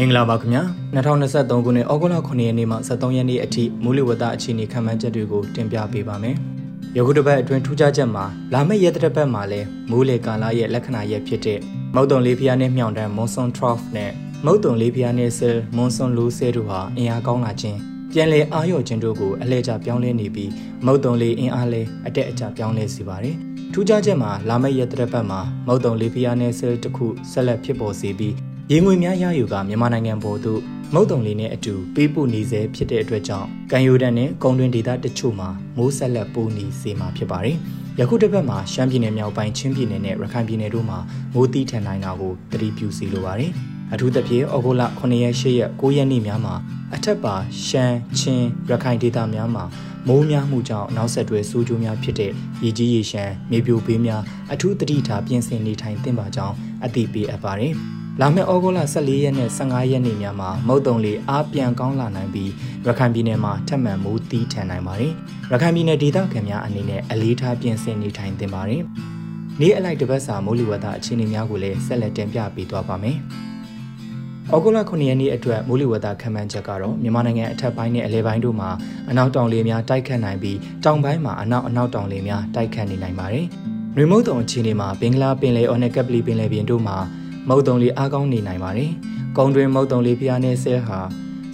မင်္ဂလာပါခင်ဗျာ2023ခုနှစ်ဩဂုတ်လ9ရက်နေ့မှ23ရက်နေ့အထိမူလဝတ္တအခြေအနေခံမှန်းချက်တွေကိုတင်ပြပေးပါမယ်ယခုတစ်ပတ်အတွင်းထူးခြားချက်မှာလာမယ့်ရက်တစ်ပတ်မှာလည်းမူလေကာလာရဲ့လက္ခဏာရက်ဖြစ်တဲ့မုတ်တုံလေးဖျားနဲ့မြောင်တန်း Monsoon Trough နဲ့မုတ်တုံလေးဖျားနဲ့ Cell Monsoon Low Cell တို့ဟာအင်အားကောင်းလာခြင်းပြန်လည်အားရော့ခြင်းတို့ကိုအလှည့်ကျပြောင်းလဲနေပြီးမုတ်တုံလေးအင်အားလဲအတက်အကျပြောင်းလဲစေပါတယ်ထူးခြားချက်မှာလာမယ့်ရက်တစ်ပတ်မှာမုတ်တုံလေးဖျားနဲ့ Cell တစ်ခုဆက်လက်ဖြစ်ပေါ်စေပြီး ရေငွေများရယူကမြန်မာနိုင်ငံပေါ်သို့မုတ်တုံလေးနဲ့အတူပေးပို့နေစေဖြစ်တဲ့အတွက်ကြောင့်ကံယိုဒန်နဲ့ကုန်းတွင်ဒေသတချို့မှာမိုးဆက်လက်ပိုးနေစေမှာဖြစ်ပါတယ်။ယခုတစ်ပတ်မှာရှမ်းပြည်နယ်မြောက်ပိုင်းချင်းပြည်နယ်နဲ့ရခိုင်ပြည်နယ်တို့မှာမိုးတီးထန်နိုင်တာကိုသတိပြုစီလိုပါတယ်။အထူးသဖြင့်ဩဂုတ်လ9ရက်10ရက်9ရက်နေ့များမှာအထက်ပါရှမ်းချင်းရခိုင်ဒေသများမှာမိုးများမှုကြောင့်နောက်ဆက်တွဲဆိုးကျိုးများဖြစ်တဲ့ရေကြီးရေရှမ်းမြေပြိုဘေးများအထူးသတိထားပြင်ဆင်နေထိုင်သင့်ပါကြောင်းအသိပေးအပ်ပါတယ်။ လာမယ့်ဩဂုတ်လ14ရက်နဲ့15ရက်နေ့များမှာမုတ်တုံလေးအားပြန်ကောင်းလာနိုင်ပြီးရခိုင်ပြည်နယ်မှာထပ်မံမိုးတီးထန်နိုင်ပါတယ်။ရခိုင်ပြည်နယ်ဒေသခံများအနေနဲ့အလေးထားပြင်ဆင်နေထိုင်သင့်ပါတယ်။နေ့အလိုက်တစ်ပတ်စာမိုးလေဝသအခြေအနေများကိုလည်းဆက်လက်တင်ပြပေးသွားပါမယ်။ဩဂုတ်လ9ရက်နေ့အတွက်မိုးလေဝသခန့်မှန်းချက်ကတော့မြန်မာနိုင်ငံအထက်ပိုင်းနဲ့အလယ်ပိုင်းတို့မှာအနောက်တောင်လေများတိုက်ခတ်နိုင်ပြီးတောင်ပိုင်းမှာအနောက်အနောက်တောင်လေများတိုက်ခတ်နေနိုင်ပါတယ်။နွေမုတ်တုံအခြေအနေမှာဘင်္ဂလားပင်လယ်အော်နဲ့ကပလီပင်လယ်ပြင်တို့မှာ မုတ်တုံလေးအားကောင်းနေနိုင်ပါတယ်။ကုံတွင်မုတ်တုံလေးဖျားနေဆဲဟာ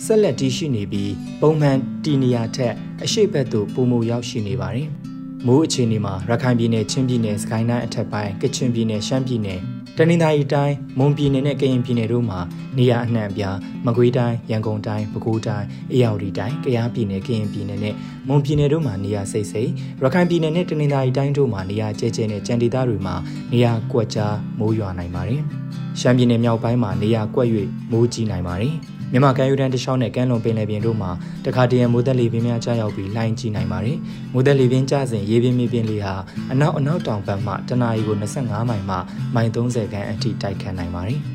ဆက်လက်တည်ရှိနေပြီးပုံမှန်တီနီယာထက်အရှိတ်ဘက်သို့ပုံမရောက်ရှိနေပါတယ်။မိုးအခြေအနေမှာရခိုင်ပြည်နယ်ချင်းပြည်နယ်စကိုင်းတိုင်းအထက်ပိုင်းကချင်ပြည်နယ်ရှမ်းပြည်နယ်တနင်္သာရီတိုင်းမွန်ပြည်နယ်နဲ့ကရင်ပြည်နယ်တို့မှာနေရာအနှံ့အပြားမကွေးတိုင်းရန်ကုန်တိုင်းပဲခူးတိုင်းအေရဝတီတိုင်းကယားပြည်နယ်ကရင်ပြည်နယ်နဲ့မွန်ပြည်နယ်တို့မှာနေရာစိတ်စိတ်ရခိုင်ပြည်နယ်နဲ့တနင်္သာရီတိုင်းတို့မှာနေရာကျဲကျဲနဲ့ကြံဒေသတွေမှာနေရာကွက်ကြားမိုးရွာနိုင်ပါတယ်။ ရှမ်းပြည်နယ်မြောက်ပိုင်းမှာနေရာကွက်၍မိုးကြီးနိုင်ပါတယ်။မြန်မာကမ်းရိုးတန်းတစ်လျှောက်နဲ့ကမ်းလွန်ပင်လယ်ပြင်တို့မှာတခါတရံမိုးသက်လေပြင်းများကြားရောက်ပြီးလှိုင်းကြီးနိုင်ပါတယ်။မိုးသက်လေပြင်းကျစဉ်ရေပြင်းမြေပြင်းလေဟာအနောက်အနောက်တောင်ဘက်မှတနအီကို25မိုင်မှမိုင်30ခန့်အထိတိုက်ခတ်နိုင်ပါတယ်။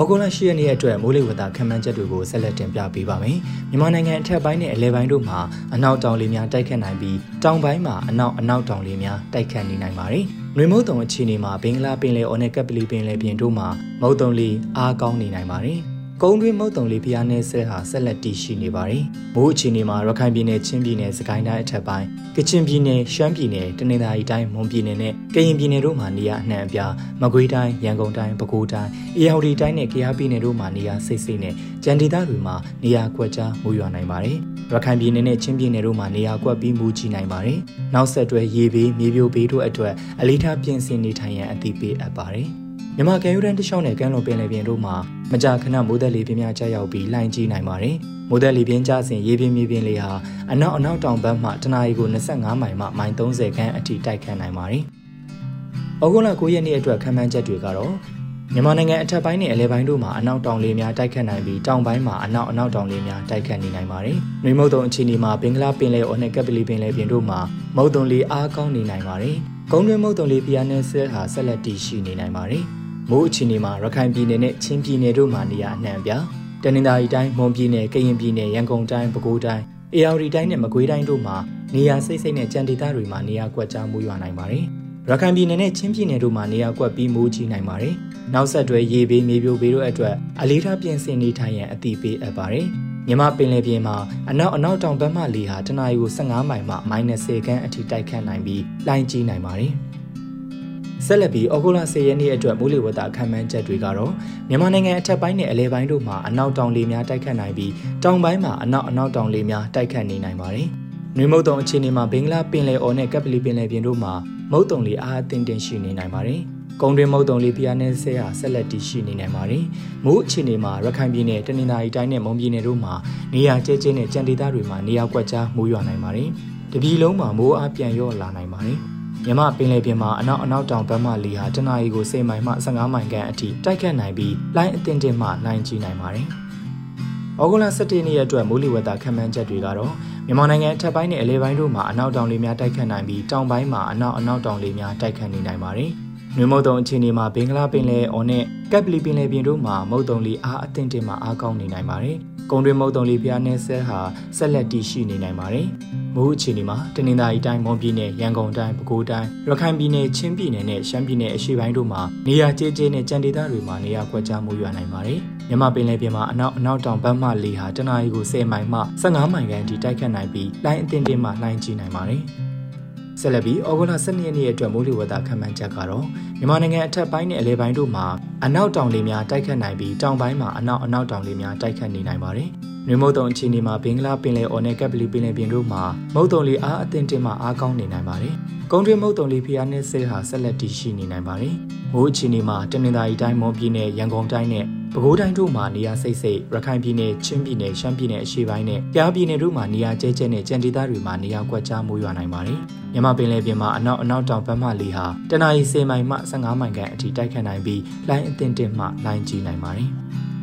ဩဂုတ်လ10ရက်နေ့အတွက်မိုးလေဝသခန့်မှန်းချက်တွေကိုဆက်လက်တင်ပြပေးပါမယ်။မြန်မာနိုင်ငံအထက်ပိုင်းနဲ့အလယ်ပိုင်းတို့မှာအနောက်တောင်လေများတိုက်ခတ်နိုင်ပြီးတောင်ပိုင်းမှာအနောက်အနောက်တောင်လေများတိုက်ခတ်နေနိုင်ပါတယ်။နွေမုတ်တုံအခြေအနေမှာဘင်္ဂလားပင်လယ်အော်နဲ့ကပလီပင်လယ်ပြင်တို့မှာမုတ်တုံလေအားကောင်းနေနိုင်ပါတယ်။ ကုန်းတွင်းမုတ်တုံလေးဖျားနေဆဲဟာဆက်လက်တည်ရှိနေပါတယ်။မိုးအခြေအနေမှာရခိုင်ပြည်နယ်ချင်းပြည်နယ်စကိုင်းတိုင်းအထက်ပိုင်းကချင်ပြည်နယ်ရှမ်းပြည်နယ်တနင်္သာရီတိုင်းမွန်ပြည်နယ်နဲ့ကရင်ပြည်နယ်တို့မှာနေရာအနှံ့အပြားမကွေးတိုင်းရန်ကုန်တိုင်းပဲခူးတိုင်းအေရဝတီတိုင်းနဲ့ကယားပြည်နယ်တို့မှာနေရာစိတ်စိတ်နဲ့ကြံဒေသတွေမှာနေရာကွက်ကြားမိုးရွာနိုင်ပါတယ်။ရခိုင်ပြည်နယ်နဲ့ချင်းပြည်နယ်တို့မှာနေရာကွက်ပြီးမူကြီးနိုင်ပါတယ်။နောက်ဆက်တွဲရေဘေးမြေပြိုဘေးတို့အတွက်အလေးထားပြင်ဆင်နေထိုင်ရန်အသိပေးအပ်ပါတယ်။ မြန်မာကမ်းရိုးတန်းတစ်လျှောက်နဲ့ကမ်းလွန်ပင်လယ်ပြင်တို့မှာမကြာခဏမိုးသက်လေပြင်းများကျရောက်ပြီးလှိုင်းကြီးနိုင်ပါတယ်။မိုးသက်လေပြင်းကျစဉ်ရေပြင်းမြေပြင်းလေဟာအနောက်အနောက်တောင်ဘက်မှတနအီကို25မိုင်မှမိုင်30ခန့်အထိတိုက်ခတ်နိုင်ပါတယ်။ဩဂုတ်လ9ရက်နေ့အတွက်ခံမှန်းချက်တွေကတော့မြန်မာနိုင်ငံအထက်ပိုင်းနဲ့အလဲပိုင်းတို့မှာအနောက်တောင်လေများတိုက်ခတ်နိုင်ပြီးတောင်ပိုင်းမှာအနောက်အနောက်တောင်လေများတိုက်ခတ်နေနိုင်ပါတယ်။နှွေမုတ်တုံအခြေအနေမှာဘင်္ဂလားပင်လယ်အော်နဲ့ကပလီပင်လယ်ပြင်တို့မှာမုတ်တုံလေအားကောင်းနေနိုင်ပါတယ်။ကုန်းတွင်းမုတ်တုံလေပြားနဲ့ဆဲဟာဆက်လက်တည်ရှိနေနိုင်ပါတယ်။ မိုးအခြေအနေမှာရခိုင်ပြည်နယ်နဲ့ချင်းပြည်နယ်တို့မှာနေရာအနှံ့ပြတနင်္သာရီတိုင်းမွန်ပြည်နယ်ကရင်ပြည်နယ်ရန်ကုန်တိုင်းပဲခူးတိုင်းအေရဝတီတိုင်းနဲ့မကွေးတိုင်းတို့မှာနေရာစိတ်စိတ်နဲ့ကြံဒေသတွေမှာနေရာကွက်ကြားမိုးရွာနိုင်ပါတယ်ရခိုင်ပြည်နယ်နဲ့ချင်းပြည်နယ်တို့မှာနေရာကွက်ပြီးမိုးကြီးနိုင်ပါတယ်နောက်ဆက်တွဲရေဘေးမြေပြိုဘေးတို့အတွက်အလေးထားပြင်ဆင်နေထိုင်ရန်အသိပေးအပ်ပါတယ်မြမပင်လယ်ပြင်မှာအနောက်အနောက်တောင်ဘက်မှလေဟာတနအီကို15မိုင်မှ -10 ခန်းအထိတိုက်ခတ်နိုင်ပြီးလှိုင်းကြီးနိုင်ပါတယ်။ ဆက်လက်ပြီးဩဂုတ်လ10ရက်နေ့အတွက်မိုးလေဝသအခန့်မှန်းချက်တွေကတော့မြန်မာနိုင်ငံအထက်ပိုင်းနဲ့အလဲပိုင်းတို့မှာအနောက်တောင်လေများတိုက်ခတ်နိုင်ပြီးတောင်ပိုင်းမှာအနောက်အနောက်တောင်လေများတိုက်ခတ်နေနိုင်ပါတယ်။နွေမုတ်တုံအခြေအနေမှာဘင်္ဂလားပင်လယ်အော်နဲ့ကပလီပင်လယ်ပြင်တို့မှာမုတ်တုံလေအားအသင့်တင်ရှိနေနိုင်ပါတယ်။ကုန်းတွင်းမုတ်တုံလေးဖျားနေဆဲဟာဆက်လက်တည်ရှိနေနိုင်ပါတယ်။မိုးအခြေအနေမှာရခိုင်ပြည်နယ်တနင်္သာရီတိုင်းနဲ့မွန်ပြည်နယ်တို့မှာနေရာကျဲကျဲနဲ့ကြံဒေသတွေမှာနေရာကွက်ကြားမိုးရွာနိုင်ပါတယ်။တပြည်လုံးမှာမိုးအားပြန်လျော့လာနိုင်ပါတယ်။ မြမပင်လယ်ပြင်မှာအနောက်အနောက်တောင်ဘက်မှလေဟာတနအီကို10မိုင်မှ15မိုင်ခန့်အထိတိုက်ခတ်နိုင်ပြီးလိုင်းအသင့်တင်မှလိုင်းကြီးနိုင်ပါတယ်။ဩဂုတ်လ17ရက်နေ့အတွက်မိုးလေဝသခန့်မှန်းချက်တွေကတော့မြန်မာနိုင်ငံအထက်ပိုင်းနဲ့အလဲပိုင်းတို့မှာအနောက်တောင်လေများတိုက်ခတ်နိုင်ပြီးတောင်ပိုင်းမှာအနောက်အနောက်တောင်လေများတိုက်ခတ်နေနိုင်ပါတယ်။နွေမုတ်တုံအခြေအနေမှာဘင်္ဂလားပင်လယ်အော်နဲ့ကပ်ပလီပင်လယ်ပြင်တို့မှာမုတ်တုံလီအားအသင့်တင်မှာအားကောင်းနေနိုင်ပါတယ်။ ကုန်းတွင်းမုတ်တုံလီဖျားနယ်ဆဲဟာဆက်လက်တည်ရှိနေနိုင်ပါတယ်။မိုးအခြေအနေမှာတနင်္သာရီတိုင်းမွန်ပြည်နယ်ရန်ကုန်တိုင်းပဲခူးတိုင်းရခိုင်ပြည်နယ်ချင်းပြည်နယ်နဲ့ရှမ်းပြည်နယ်အရှေ့ပိုင်းတို့မှာနေရာကျဲကျဲနဲ့ကြံဒေသတွေမှာနေရာကွက်ကြားမှုရွာနိုင်ပါတယ်။မြန်မာပင်လယ်ပြင်မှာအနောက်အနောက်တောင်ဘက်မှလေဟာတနအီကို10မိုင်မှ15မိုင်ခန့်အထိတိုက်ခတ်နိုင်ပြီးလိုင်းအသင့်တင်မှလှိုင်းကြီးနိုင်ပါတယ်။ ဆက်လက်ပြီးဩဂုတ်လ12ရက်နေ့အတွက်မိုးလေဝသခန့်မှန်းချက်ကတော့မြန်မာနိုင်ငံအထက်ပိုင်းနဲ့အလဲပိုင်းတို့မှာအနောက်တောင်လေများတိုက်ခတ်နိုင်ပြီးတောင်ပိုင်းမှာအနောက်အနောက်တောင်လေများတိုက်ခတ်နေနိုင်ပါတယ်။နွေမုတ်တုံအခြေအနေမှာဘင်္ဂလားပင်လယ်အော်နဲ့ကပ်ပလီပင်လယ်ပြင်တို့မှာမုတ်တုံလေအားအသင့်တင်မှအားကောင်းနေနိုင်ပါတယ်။ကုန်းတွင်းမုတ်တုံလေဖျားနဲ့ဆဲဟာဆက်လက်တည်ရှိနေနိုင်ပါတယ်။မိုးအခြေအနေမှာတနင်္သာရီတိုင်းမွန်ပြည်နယ်ရန်ကုန်တိုင်းနဲ့ ပဲခူးတိုင်းတို့မှာနေရာစိတ်စိတ်ရခိုင်ပြည်နယ်ချင်းပြည်နယ်ရှမ်းပြည်နယ်အရှေ့ပိုင်းနဲ့ကြားပြည်နယ်တို့မှာနေရာကျဲကျဲနဲ့ကြံဒေသတွေမှာနေရာကွက်ကြားမိုးရွာနိုင်ပါတယ်။မြမပင်လယ်ပြင်မှာအနောက်အနောက်တောင်ဘက်မှလေဟာတနအီ10မိုင်မှ15မိုင်ခန့်အထိတိုက်ခတ်နိုင်ပြီးလိုင်းအသင့်တင်မှလိုင်းကြီးနိုင်ပါတယ်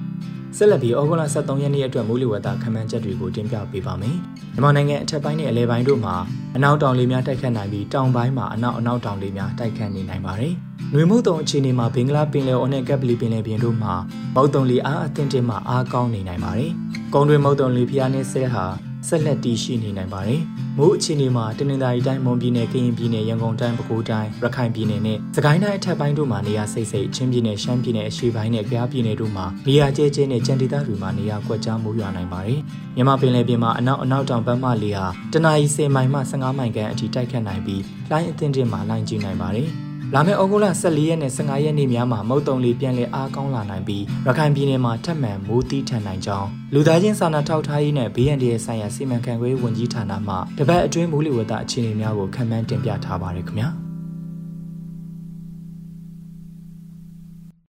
။ဆက်လက်ပြီးဩဂုတ်လ23ရက်နေ့အတွက်မိုးလေဝသခန့်မှန်းချက်တွေကိုတင်ပြပေးပါမယ်။မြန်မာနိုင်ငံအထက်ပိုင်းနဲ့အလဲပိုင်းတို့မှာအနောက်တောင်လေများတိုက်ခတ်နိုင်ပြီးတောင်ပိုင်းမှာအနောက်အနောက်တောင်လေများတိုက်ခတ်နေနိုင်ပါတယ်။ နွေမုတ်တုံအခြေအနေမှာဘင်္ဂလားပင်လယ်အော်နဲ့ကပ်ပလီပင်လယ်ပြင်တို့မှာမုတ်တုံလေအားအသင့်တင်မှအားကောင်းနေနိုင်ပါတယ်။ကုန်းတွင်မုတ်တုံလေဖျားနှင်းဆဲဟာဆက်လက်တည်ရှိနေနိုင်ပါတယ်။မိုးအခြေအနေမှာတနင်္သာရီတိုင်းမွန်ပြည်နယ်ကရင်ပြည်နယ်ရန်ကုန်တိုင်းပဲခူးတိုင်းရခိုင်ပြည်နယ်နဲ့စကိုင်းတိုင်းအထက်ပိုင်းတို့မှာနေရာစိတ်စိတ်ချင်းပြည်နယ်ရှမ်းပြည်နယ်အရှေ့ပိုင်းနဲ့ကြားပြည်နယ်တို့မှာနေရာကျဲကျဲနဲ့ကြံဒေသတွေမှာနေရာကွက်ကြားမိုးရွာနိုင်ပါတယ်။မြန်မာပင်လယ်ပြင်မှာအနောက်အနောက်တောင်ဘက်မှလေဟာတနအီ10မိုင်မှ15မိုင်ခန့်အထိတိုက်ခတ်နိုင်ပြီးလိုင်းအသင့်တင်မှာလိုင်းကြီးနိုင်ပါတယ်။ လာမယ့်ဩဂုတ်လ14ရက်နဲ့15ရက်နေ့များမှာမုတ်တုံလေးပြန်လည်အားကောင်းလာနိုင်ပြီးရခိုင်ပြည်နယ်မှာထပ်မံမိုးတီးထန်နိုင်ကြောင်းလူသားချင်းစာနာထောက်ထားရေးနဲ့ BND ရဲ့ဆိုင်ရာစီမံခန့်ခွဲဝန်ကြီးဌာနမှတပတ်အတွင်းမိုးလေဝသအခြေအနေများကိုခန့်မှန်းတင်ပြထားပါတယ်ခင်ဗျာ။